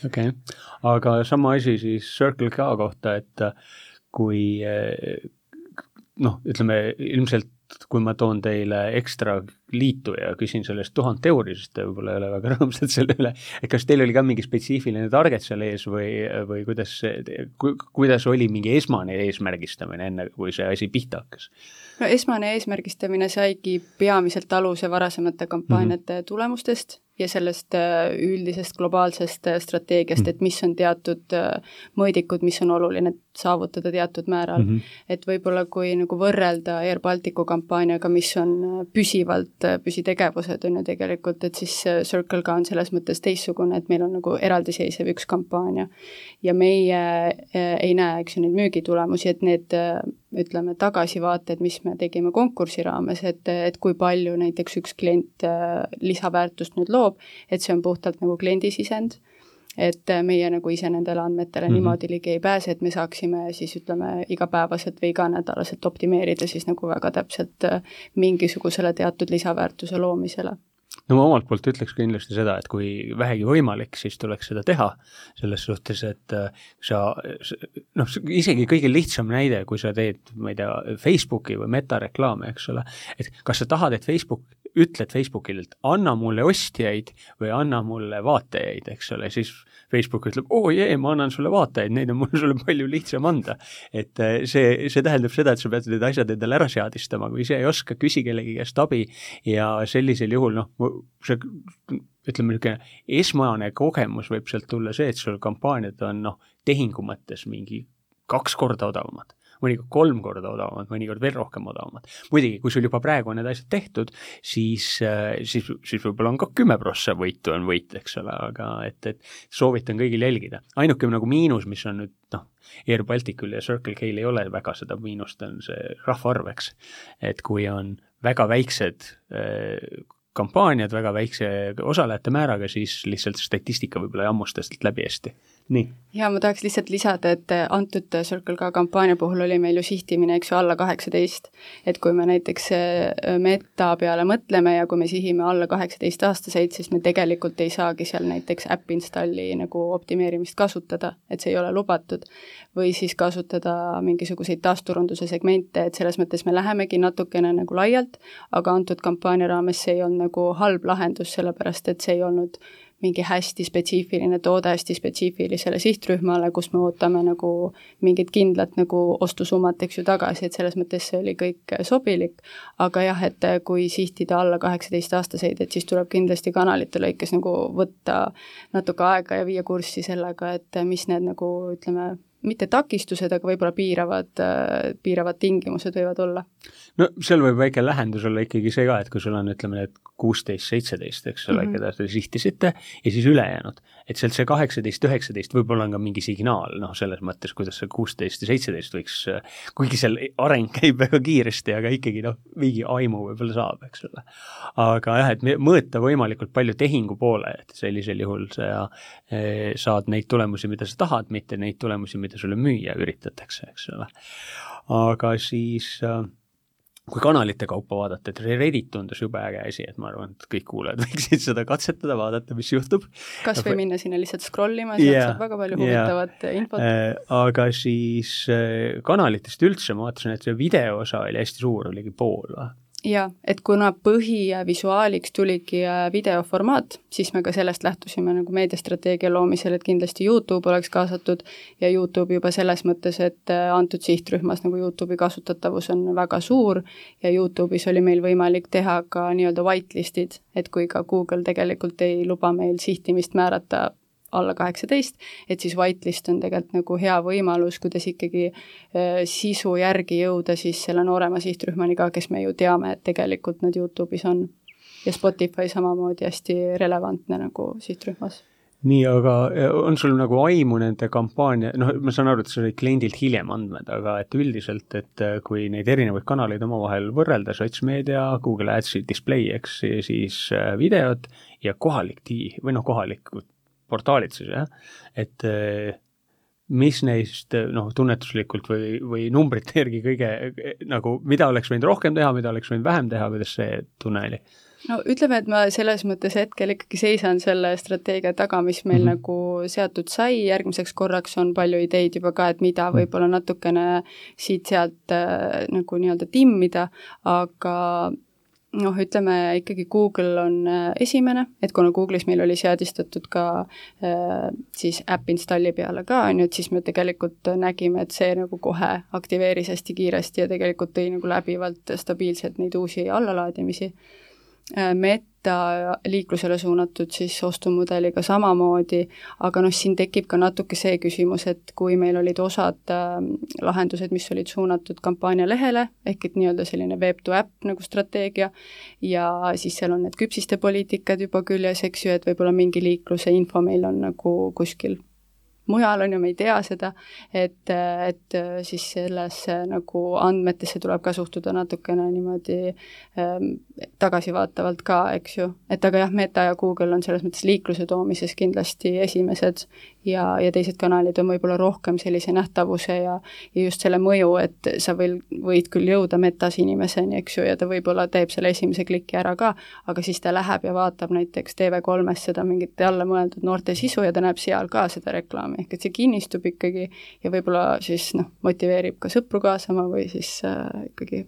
okei okay., aga sama asi siis Circle K kohta, et kui noh, ütleme ilmselt kui ma toon teile ekstra liitu ja küsin selle eest tuhat euri, siis te võib-olla ei ole väga [laughs] rõõmsad selle üle, et kas teil oli ka mingi spetsiifiline target seal ees või, või kuidas ku,, kuidas oli mingi esmane eesmärgistamine, enne kui see asi pihta hakkas? no esmane eesmärgistamine saigi peamiselt aluse varasemate kampaaniate mm -hmm. tulemustest ja sellest äh, üldisest globaalsest äh, strateegiast mm., et mis on teatud äh, mõõdikud, mis on oluline saavutada teatud määral mm. -hmm. et võib-olla kui nagu võrrelda Air Balticu kampaaniaga, mis on püsivalt püsitegevused, on ju tegelikult, et siis Circle K on selles mõttes teistsugune, et meil on nagu eraldiseisev üks kampaania. ja meie ei näe, eks ju, neid müügitulemusi, et need ütleme, tagasivaated, mis me tegime konkursi raames, et, et kui palju näiteks üks klient lisaväärtust nüüd loob, et see on puhtalt nagu kliendi sisend, et meie nagu ise nendele andmetele mm -hmm. niimoodi ligi ei pääse, et me saaksime siis ütleme, igapäevaselt või iganädalaselt optimeerida siis nagu väga täpselt äh, mingisugusele teatud lisaväärtuse loomisele no ma omalt poolt ütleks kindlasti seda, et kui vähegi võimalik, siis tuleks seda teha, selles suhtes, et äh, sa noh, isegi kõige lihtsam näide, kui sa teed, ma ei tea, Facebooki või metareklaame, eks ole, et kas sa tahad, et Facebook ütled Facebookile, et anna mulle ostjaid või anna mulle vaatajaid, eks ole, siis Facebook ütleb, oo jee, ma annan sulle vaatajaid, neid on mul [laughs] sulle palju lihtsam anda. et äh, see, see tähendab seda, et sa pead need asjad endale ära seadistama, kui ise ei oska, küsi kellegi käest abi ja sellisel juhul noh, see ütleme, niisugune esmane kogemus võib sealt tulla see, et sul kampaaniad on noh, tehingu mõttes mingi kaks korda odavamad mõnikord kolm korda odavamad, mõnikord veel rohkem odavamad. muidugi, kui sul juba praegu on need asjad tehtud, siis, äh, siis, siis võib-olla on ka kümme prossa võitu on võit, eks ole, aga et, et soovitan kõigil jälgida. ainuke nagu miinus, mis on nüüd noh, Air Balticul ja Circle K-l ei ole väga seda miinust, on see rahvaarv, eks. et kui on väga väiksed äh, kampaaniad väga väikse osalejate määraga, siis lihtsalt statistika võib-olla ei hammusta sealt läbi hästi nii. ja ma tahaks lihtsalt lisada, et antud Circle K kampaania puhul oli meil ju sihtimine, eks ju, alla kaheksateist. et kui me näiteks äh, meta peale mõtleme ja kui me sihime alla kaheksateistaastaseid, siis me tegelikult ei saagi seal näiteks äpp installi nagu optimeerimist kasutada, et see ei ole lubatud. või siis kasutada mingisuguseid taasturunduse segmente, et selles mõttes me lähemegi natukene nagu laialt, aga antud kampaania raames see ei olnud nagu halb lahendus, sellepärast et see ei olnud mingi hästi spetsiifiline toode hästi spetsiifilisele sihtrühmale, kus me ootame nagu mingit kindlat nagu ostusummat, eks ju, tagasi, et selles mõttes see oli kõik sobilik, aga jah, et kui sihtida alla kaheksateistaastaseid, et siis tuleb kindlasti kanalite lõikes nagu võtta natuke aega ja viia kurssi sellega, et mis need nagu ütleme, mitte takistused, aga võib-olla piiravad, piiravad tingimused võivad olla. No seal võib väike lähendus olla ikkagi see ka, et kui sul on, ütleme, need kuusteist, seitseteist, eks ole mm, -hmm. keda te sihtisite, ja siis ülejäänud. et sealt see kaheksateist, üheksateist võib-olla on ka mingi signaal, noh, selles mõttes, kuidas see kuusteist ja seitseteist võiks, kuigi seal areng käib väga kiiresti, aga ikkagi noh, mingi aimu võib-olla saab, eks ole. aga jah, et mõõta võimalikult palju tehingu poole, et sellisel juhul sa e, saad neid tulemusi, mida sa tahad, mitte neid tulemusi, mida sulle müüa üritatakse, eks ole. aga siis äh, kui kanalite kaupa vaadata, et Reddit tundus jube äge asi, et ma arvan, et kõik kuulajad [laughs] võiksid seda katsetada, vaadata, mis juhtub. kas või minna sinna lihtsalt scroll ima, sealt yeah, saab väga palju huvitavat yeah. infot äh,. aga siis äh, kanalitest üldse ma vaatasin, et see video osa oli hästi suur, oligi pool või? Jaa, et kuna põhivisuaaliks tuligi äh, videoformaat, siis me ka sellest lähtusime nagu meediastrateegia loomisel, et kindlasti YouTube oleks kaasatud ja YouTube juba selles mõttes, et äh, antud sihtrühmas nagu YouTube'i kasutatavus on väga suur ja YouTube'is oli meil võimalik teha ka nii-öelda whitelist'id, et kui ka Google tegelikult ei luba meil sihtimist määrata alla kaheksateist, et siis whitelist on tegelikult nagu hea võimalus, kuidas ikkagi äh, sisu järgi jõuda siis selle noorema sihtrühmani ka, kes me ju teame, et tegelikult nad Youtube'is on. ja Spotify samamoodi hästi relevantne nagu sihtrühmas nii, aga on sul nagu aimu nende kampaania, noh, ma saan aru, et sa said kliendilt hiljem andmed, aga et üldiselt, et äh, kui neid erinevaid kanaleid omavahel võrrelda, sotsmeedia, Google Adsi display, eks, siis äh, videod ja kohalik tii- või noh, kohalikud portaalid siis jah, et eh, mis neist noh, tunnetuslikult või, või numbrite järgi kõige nagu, mida oleks võinud rohkem teha, mida oleks võinud vähem teha, kuidas see tunne oli? no ütleme, et ma selles mõttes hetkel ikkagi seisan selle strateegia taga, mis meil mm -hmm. nagu seatud sai, järgmiseks korraks on palju ideid juba ka, et mida mhm. võib-olla natukene siit-sealt äh, nagu nii-öelda timmida, aga noh, ütleme ikkagi Google on äh, esimene, et kuna Google'is meil oli seadistatud ka äh, siis äpp installi peale ka, on ju, et siis me tegelikult nägime, et see nagu kohe aktiveeris hästi kiiresti ja tegelikult tõi nagu läbivalt stabiilselt neid uusi allalaadimisi. Äh, Meta metaliiklusele suunatud siis ostumudeliga samamoodi, aga noh, siin tekib ka natuke see küsimus, et kui meil olid osad äh, lahendused, mis olid suunatud kampaanialehele, ehk et nii-öelda selline web to äpp nagu strateegia, ja siis seal on need küpsiste poliitikad juba küljes, eks ju, et võib-olla mingi liikluse info meil on nagu kuskil mujal, on ju, me ei tea seda, et, et siis sellesse nagu andmetesse tuleb ka suhtuda natukene niimoodi ähm, tagasivaatavalt ka, eks ju. et aga jah, Meta ja Google on selles mõttes liikluse toomises kindlasti esimesed ja, ja teised kanalid on võib-olla rohkem sellise nähtavuse ja ja just selle mõju, et sa võid, võid küll jõuda metas inimeseni, eks ju, ja ta võib-olla teeb selle esimese kliki ära ka, aga siis ta läheb ja vaatab näiteks TV3-s seda mingit jälle mõeldud noorte sisu ja ta näeb seal ka seda reklaami, ehk et see kinnistub ikkagi ja võib-olla siis noh, motiveerib ka sõpru kaasama või siis äh, ikkagi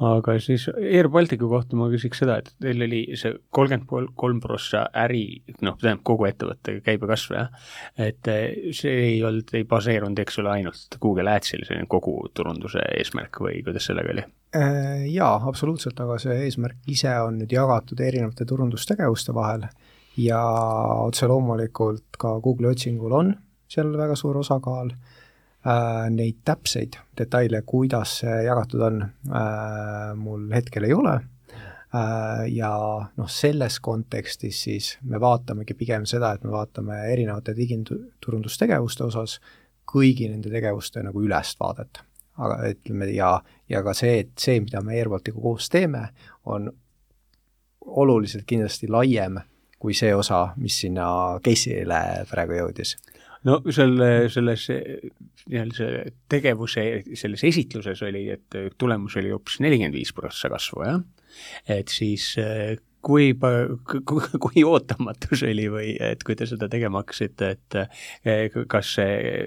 aga siis Air Balticu kohta ma küsiks seda, et teil oli see kolmkümmend kolm prossa äri, noh, tähendab kogu ettevõtte käibekasv, jah, et eh, see ei olnud, ei baseerunud, eks ole, ainult Google Adsil, see kogu turunduse eesmärk või kuidas sellega oli? Äh, jaa, absoluutselt, aga see eesmärk ise on nüüd jagatud erinevate turundustegevuste vahel ja otse loomulikult ka Google'i otsingul on seal väga suur osakaal Äh, neid täpseid detaile, kuidas see jagatud on, äh, mul hetkel ei ole äh, ja noh, selles kontekstis siis me vaatamegi pigem seda, et me vaatame erinevate digiturundustegevuste osas kõigi nende tegevuste nagu ülest vaadet. aga ütleme, ja, ja ka see, et see, mida me AirBaltiga koos teeme, on oluliselt kindlasti laiem kui see osa, mis sinna case'ile praegu jõudis no selle, selles nii-öelda see tegevuse selles esitluses oli, et tulemus oli hoopis nelikümmend viis prossa kasvu, jah. et siis kui, [laughs] kui ootamatu see oli või et kui te seda tegema hakkasite, et kas see,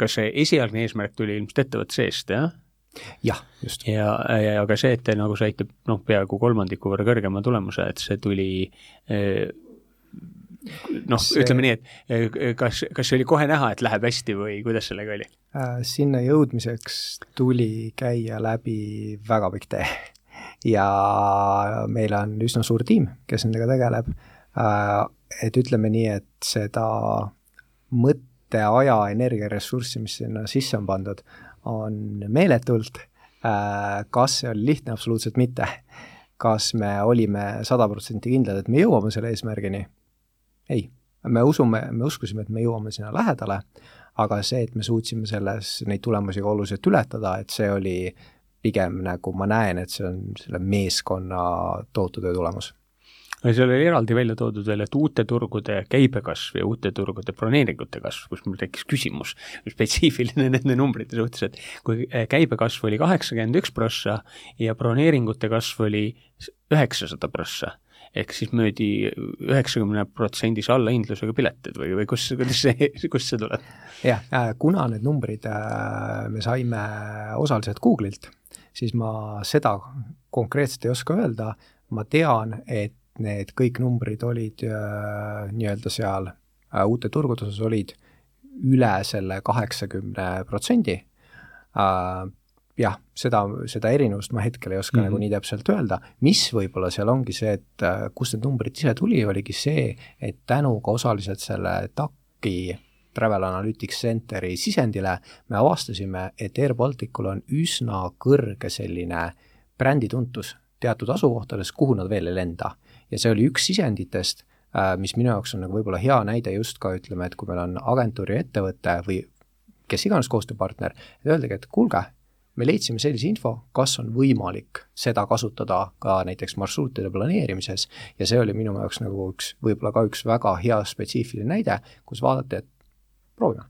kas see esialgne eesmärk tuli ilmselt ettevõtte seest, jah? Jah, just. ja, ja ka see, et te nagu saite noh, peaaegu kolmandiku võrra kõrgema tulemuse, et see tuli noh see..., ütleme nii, et eh, kas, kas see oli kohe näha, et läheb hästi või kuidas sellega oli? Äh, sinna jõudmiseks tuli käia läbi väga pikk tee ja meil on üsna suur tiim, kes nendega tegeleb. Äh, et ütleme nii, et seda mõtte, aja, energiaressurssi, mis sinna sisse on pandud, on meeletult. Äh, kas see oli lihtne, absoluutselt mitte. kas me olime sada protsenti kindlad, et me jõuame selle eesmärgini? ei, me usume, me uskusime, et me jõuame sinna lähedale, aga see, et me suutsime selles neid tulemusi ka oluliselt ületada, et see oli pigem nagu ma näen, et see on selle meeskonna tohutu töö tulemus seal oli eraldi välja toodud veel, et uute turgude käibekasv ja uute turgude broneeringute kasv, kus mul tekkis küsimus, [laughs] spetsiifiline nende numbrite suhtes, et kui käibekasv oli kaheksakümmend üks prossa ja broneeringute kasv oli üheksasada prossa ehk siis müüdi üheksakümne protsendise allahindlusega piletid või, või kus, kuidas see, [laughs] kust see tuleb? jah, äh, kuna need numbrid äh, me saime osaliselt Google'ilt, siis ma seda konkreetselt ei oska öelda, ma tean, et need kõik numbrid olid äh, nii-öelda seal uute turgude osas olid üle selle kaheksakümne protsendi jah, seda, seda erinevust ma hetkel ei oska mm -hmm. nagu nii täpselt öelda, mis võib-olla seal ongi see, et äh, kust need numbrid ise tuli, oligi see, et tänu ka osaliselt selle TAK-i Travel Analytics Centeri sisendile me avastasime, et Air Balticul on üsna kõrge selline brändituntus teatud asukohtades, kuhu nad veel ei lenda. Ja see oli üks sisenditest, äh, mis minu jaoks on nagu võib-olla hea näide just ka ütleme, et kui meil on agentuuri ettevõte või kes iganes koostööpartner, et öeldagi, et kuulge, me leidsime sellise info, kas on võimalik seda kasutada ka näiteks marsruutide planeerimises ja see oli minu jaoks nagu üks, võib-olla ka üks väga hea spetsiifiline näide, kus vaadati, et proovime.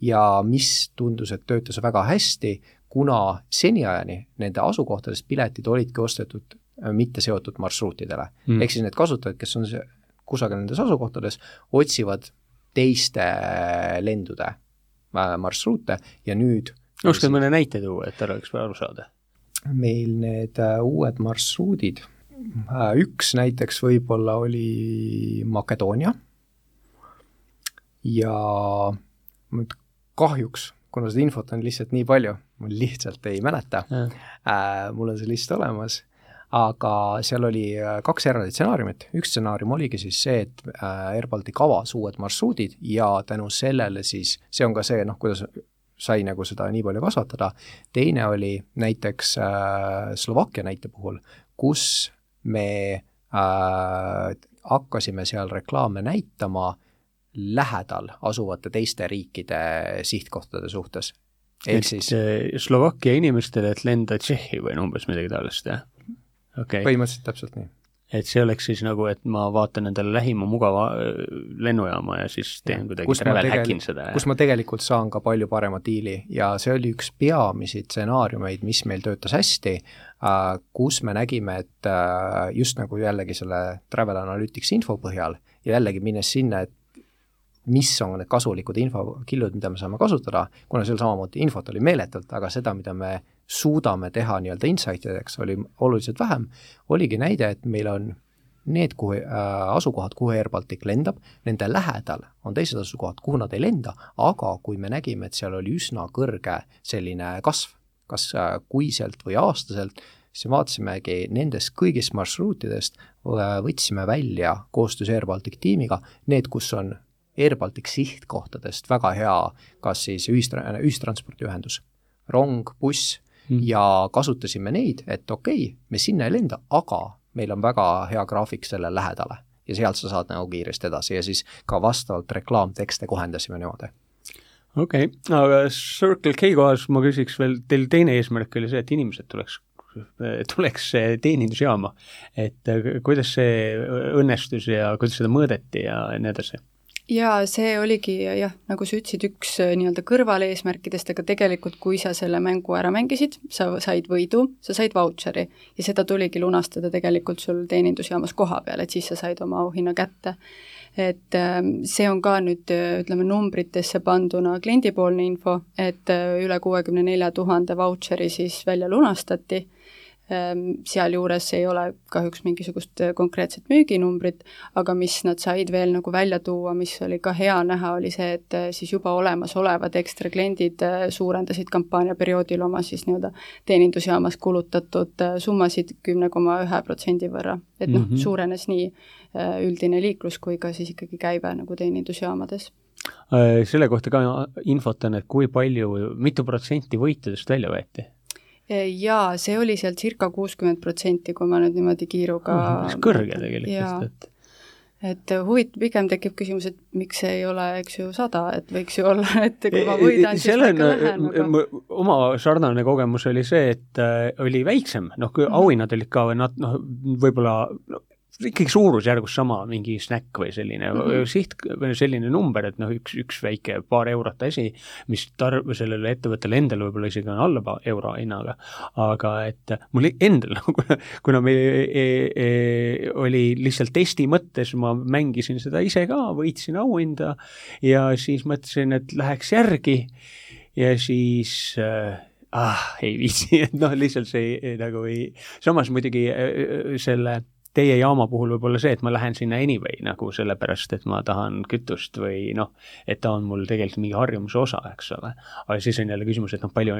ja mis tundus, et töötas väga hästi, kuna seniajani nende asukohtadest piletid olidki ostetud mitte seotud marsruutidele. Mm.. ehk siis need kasutajad, kes on kusagil nendes asukohtades, otsivad teiste lendude äh, marsruute ja nüüd oskad mõne näite tuua, et oleks aru saada? meil need äh, uued marsruudid, äh, üks näiteks võib-olla oli Makedoonia. Ja nüüd kahjuks, kuna seda infot on lihtsalt nii palju, ma lihtsalt ei mäleta, äh, mul on see list olemas, aga seal oli kaks eraldi stsenaariumit, üks stsenaarium oligi siis see, et Air Baltic avas uued marsruudid ja tänu sellele siis, see on ka see noh, kuidas sai nagu seda nii palju kasvatada, teine oli näiteks äh, Slovakkia näite puhul, kus me äh, hakkasime seal reklaame näitama lähedal asuvate teiste riikide sihtkohtade suhtes. ehk siis Slovakkia inimestele, et lenda Tšehhi või no umbes midagi taolist, jah? Okay. põhimõtteliselt täpselt nii et see oleks siis nagu, et ma vaatan endale lähima mugava äh, lennujaama ja siis teen kuidagi travel hack'in seda. kus ma tegelikult saan ka palju parema diili ja see oli üks peamisi stsenaariumeid, mis meil töötas hästi, äh, kus me nägime, et äh, just nagu jällegi selle Travel Analytics info põhjal ja jällegi minnes sinna, et mis on need kasulikud infokillud, mida me saame kasutada, kuna seal samamoodi infot oli meeletult, aga seda, mida me suudame teha nii-öelda insight ideks, oli oluliselt vähem, oligi näide, et meil on need, kuhu äh, asukohad, kuhu Air Baltic lendab, nende lähedal on teised asukohad, kuhu nad ei lenda, aga kui me nägime, et seal oli üsna kõrge selline kasv, kas äh, kuiselt või aastaselt, siis vaatasimegi nendest kõigist marsruutidest äh,, võtsime välja koostöös Air Baltic tiimiga need, kus on Air Baltic sihtkohtadest väga hea kas siis ühistra-, ühistranspordiühendus, rong, buss mm. ja kasutasime neid, et okei okay,, me sinna ei lenda, aga meil on väga hea graafik selle lähedale ja sealt sa saad nagu kiiresti edasi ja siis ka vastavalt reklaamtekste kohendasime niimoodi okei okay., aga Circle K kohas ma küsiks veel, teil teine eesmärk oli see, et inimesed tuleks, tuleks teenindusjaama. et kuidas see õnnestus ja kuidas seda mõõdeti ja nii edasi? Jaa, see oligi jah, nagu sa ütlesid, üks äh, nii-öelda kõrvaleesmärkidest, aga tegelikult kui sa selle mängu ära mängisid, sa said võidu, sa said vautšeri ja seda tuligi lunastada tegelikult sul teenindusjaamas koha peal, et siis sa said oma auhinna kätte. et ähm, see on ka nüüd äh, ütleme numbritesse panduna kliendipoolne info, et äh, üle kuuekümne nelja tuhande vautšeri siis välja lunastati sealjuures ei ole kahjuks mingisugust äh, konkreetset müüginumbrit, aga mis nad said veel nagu välja tuua, mis oli ka hea näha, oli see, et äh, siis juba olemasolevad ekstra kliendid äh, suurendasid kampaaniaperioodil oma siis nii-öelda teenindusjaamas kulutatud summasid kümne koma ühe protsendi võrra. et noh mm -hmm., suurenes nii üldine liiklus kui ka siis ikkagi käive nagu teenindusjaamades selle kohta ka infot on, et kui palju, mitu protsenti võitudest välja võeti? Jaa, see oli seal circa kuuskümmend protsenti, kui ma nüüd niimoodi kiiruga oh, kõrge tegelikult, et et huvit-, pigem tekib küsimus, et miks see ei ole, eks ju, sada, et võiks ju olla, [laughs] et kui ma võidan, siis ma ikka lähen, aga oma sarnane kogemus oli see, et äh, oli väiksem, noh, kui mhm. auhinnad olid ka või nad noh, võib-olla no, ikkagi suurusjärgus sama, mingi snäkk või selline mm -hmm. siht või selline number, et noh, üks, üks väike paar eurot asi, mis tarb-, sellele ettevõttele endale võib-olla isegi on alla euro hinnaga, aga et mul endal [laughs] nagu kuna meil e, e, oli lihtsalt testi mõttes, ma mängisin seda ise ka, võitsin auhinda ja siis mõtlesin, et läheks järgi ja siis äh, ah, ei viitsi, et noh, lihtsalt see ei, nagu ei, samas muidugi äh, selle teie jaama puhul võib olla see, et ma lähen sinna anyway nagu sellepärast, et ma tahan kütust või noh, et ta on mul tegelikult mingi harjumuse osa, eks ole. aga siis on jälle küsimus, et noh, palju,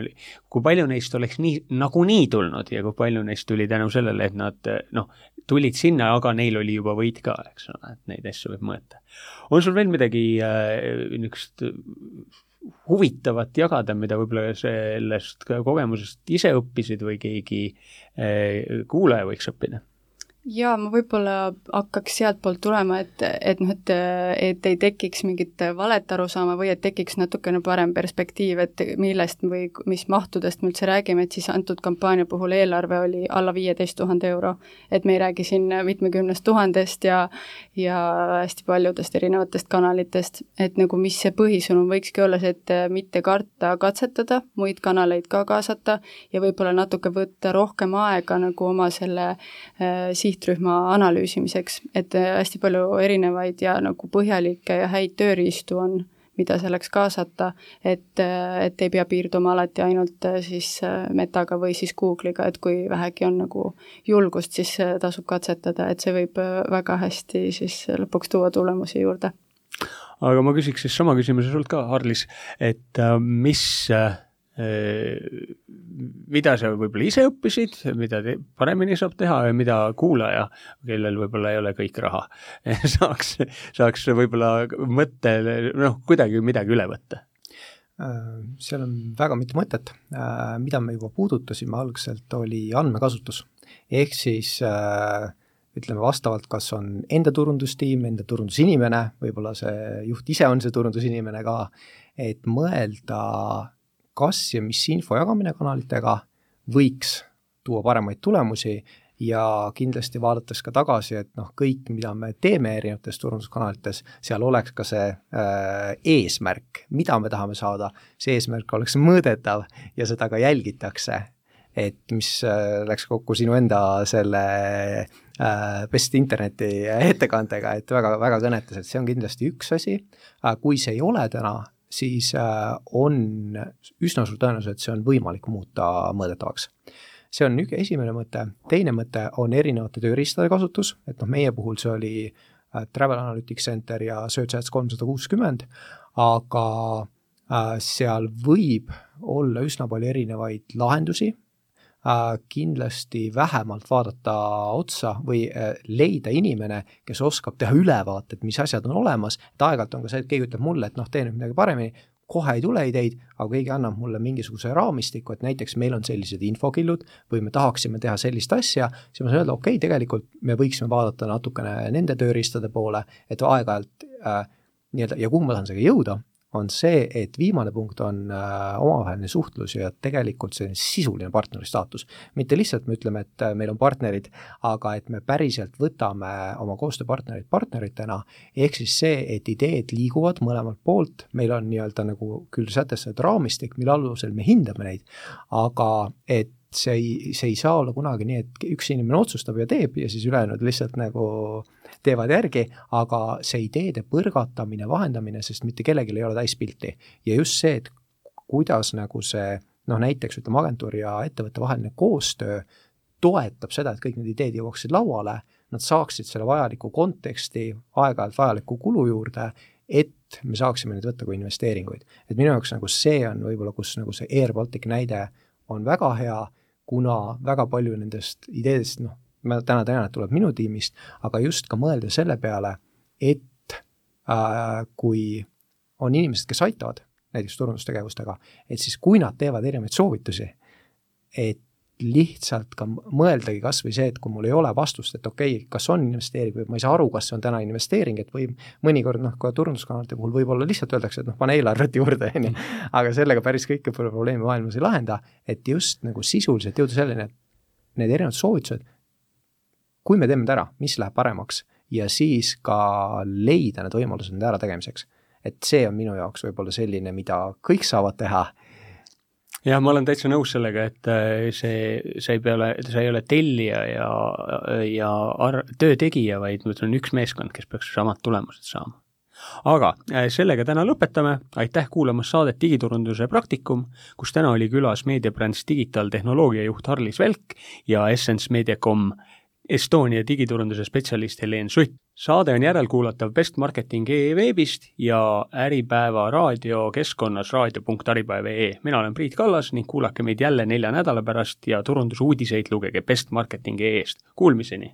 kui palju neist oleks nii, nagunii tulnud ja kui palju neist tuli tänu sellele, et nad noh, tulid sinna, aga neil oli juba võit ka, eks ole, et neid asju võib mõõta. on sul veel midagi äh, niisugust huvitavat jagada, mida võib-olla sellest kogemusest ise õppisid või keegi äh, kuulaja võiks õppida? Jaa, ma võib-olla hakkaks sealtpoolt tulema, et, et noh, et, et ei tekiks mingit valet arusaama või et tekiks natukene parem perspektiiv, et millest või mis mahtudest me üldse räägime, et siis antud kampaania puhul eelarve oli alla viieteist tuhande euro. et me ei räägi siin mitmekümnest tuhandest ja, ja hästi paljudest erinevatest kanalitest, et nagu mis see põhisõnum võikski olla see, et mitte karta katsetada, muid kanaleid ka kaasata ja võib-olla natuke võtta rohkem aega nagu oma selle äh, sihtrühma analüüsimiseks, et äh, hästi palju erinevaid ja nagu põhjalikke ja häid tööriistu on, mida selleks kaasata, et, äh, et ei pea piirduma alati ainult äh, siis Metaga või siis Google'iga, et kui vähegi on nagu julgust, siis tasub katsetada, et see võib väga hästi siis lõpuks tuua tulemusi juurde. aga ma küsiks siis sama küsimuse sult ka, Harlis, et mis mida sa võib-olla ise õppisid, mida te paremini saab teha ja mida kuulaja, kellel võib-olla ei ole kõik raha, [laughs] saaks, saaks võib-olla mõttele, noh, kuidagi midagi üle võtta? seal on väga mitu mõtet, mida me juba puudutasime algselt, oli andmekasutus. ehk siis ütleme vastavalt, kas on enda turundustiim, enda turundusinimene, võib-olla see juht ise on see turundusinimene ka, et mõelda kas ja mis info jagamine kanalitega võiks tuua paremaid tulemusi ja kindlasti vaadates ka tagasi, et noh, kõik, mida me teeme erinevates turunduskanalites, seal oleks ka see äh, eesmärk, mida me tahame saada, see eesmärk oleks mõõdetav ja seda ka jälgitakse. et mis äh, läks kokku sinu enda selle äh, Best Interneti ettekandega, et väga, väga kõnetas, et see on kindlasti üks asi kui see ei ole täna siis äh, on üsna suur tõenäosus, et see on võimalik muuta mõõdetavaks. see on üks esimene mõte, teine mõte on erinevate tööriistade kasutus, et noh, meie puhul see oli äh, Travel Analytics Center ja Search Ads kolmsada kuuskümmend, aga äh, seal võib olla üsna palju erinevaid lahendusi kindlasti vähemalt vaadata otsa või äh, leida inimene, kes oskab teha ülevaatet, mis asjad on olemas, et aeg-ajalt on ka see, et keegi ütleb mulle, et noh, tee nüüd midagi paremini, kohe ei tule ideid, aga keegi annab mulle mingisuguse raamistiku, et näiteks meil on sellised infokillud või me tahaksime teha sellist asja, siis ma saan öelda, okei okay,, tegelikult me võiksime vaadata natukene nende tööriistade poole, et aeg-ajalt äh, nii-öelda ja kuhu ma tahan sellega jõuda on see, et viimane punkt on äh, omavaheline suhtlus ja tegelikult selline sisuline partneri staatus. mitte lihtsalt me ütleme, et äh, meil on partnerid, aga et me päriselt võtame oma koostööpartnerid partneritena, ehk siis see, et ideed liiguvad mõlemalt poolt, meil on nii-öelda nagu küll sätestatud raamistik, mille alusel me hindame neid, aga et see ei, see ei saa olla kunagi nii, et üks inimene otsustab ja teeb ja siis ülejäänud lihtsalt nagu teevad järgi, aga see ideede põrgatamine, vahendamine, sest mitte kellelgi ei ole täispilti. ja just see, et kuidas nagu see noh, näiteks ütleme, agentuuri ja ettevõtte vaheline koostöö toetab seda, et kõik need ideed jõuaksid lauale, nad saaksid selle vajaliku konteksti, aeg-ajalt vajaliku kulu juurde, et me saaksime neid võtta kui investeeringuid. et minu jaoks nagu see on võib-olla, kus nagu see Air Baltic näide on väga hea, kuna väga palju nendest ideedest, noh, ma täna tean, et tuleb minu tiimist, aga just ka mõelda selle peale, et äh, kui on inimesed, kes aitavad näiteks turundustegevustega, et siis kui nad teevad erinevaid soovitusi, et lihtsalt ka mõeldagi kas või see, et kui mul ei ole vastust, et okei okay,, kas on investeering või ma ei saa aru, kas see on täna investeering, et või mõnikord noh, ka turunduskanalite puhul võib-olla lihtsalt öeldakse, et noh, pane eelarvet juurde, on ju, aga sellega päris kõiki probleeme maailmas ei lahenda, et just nagu sisuliselt jõuda selleni, et need erinevad soovitused kui me teeme ta ära, mis läheb paremaks ja siis ka leida need võimalused nende ärategemiseks. et see on minu jaoks võib-olla selline, mida kõik saavad teha jah, ma olen täitsa nõus sellega, et äh, see, see ei pea see ei ole tellija ja, ja ar-, töö tegija, vaid see on üks meeskond, kes peaks samad tulemused saama. aga äh, sellega täna lõpetame, aitäh kuulamast saadet Digiturunduse praktikum, kus täna oli külas meediabrändis digitaaltehnoloogia juht Harlis Velk ja Essence Mediacom Estonia digiturunduse spetsialist Helen Sutt. saade on järelkuulatav bestmarketing.ee veebist ja Äripäeva raadiokeskkonnas raadio.äripäev.ee. mina olen Priit Kallas ning kuulake meid jälle nelja nädala pärast ja turundusuudiseid lugege bestmarketing.ee-st. Kuulmiseni!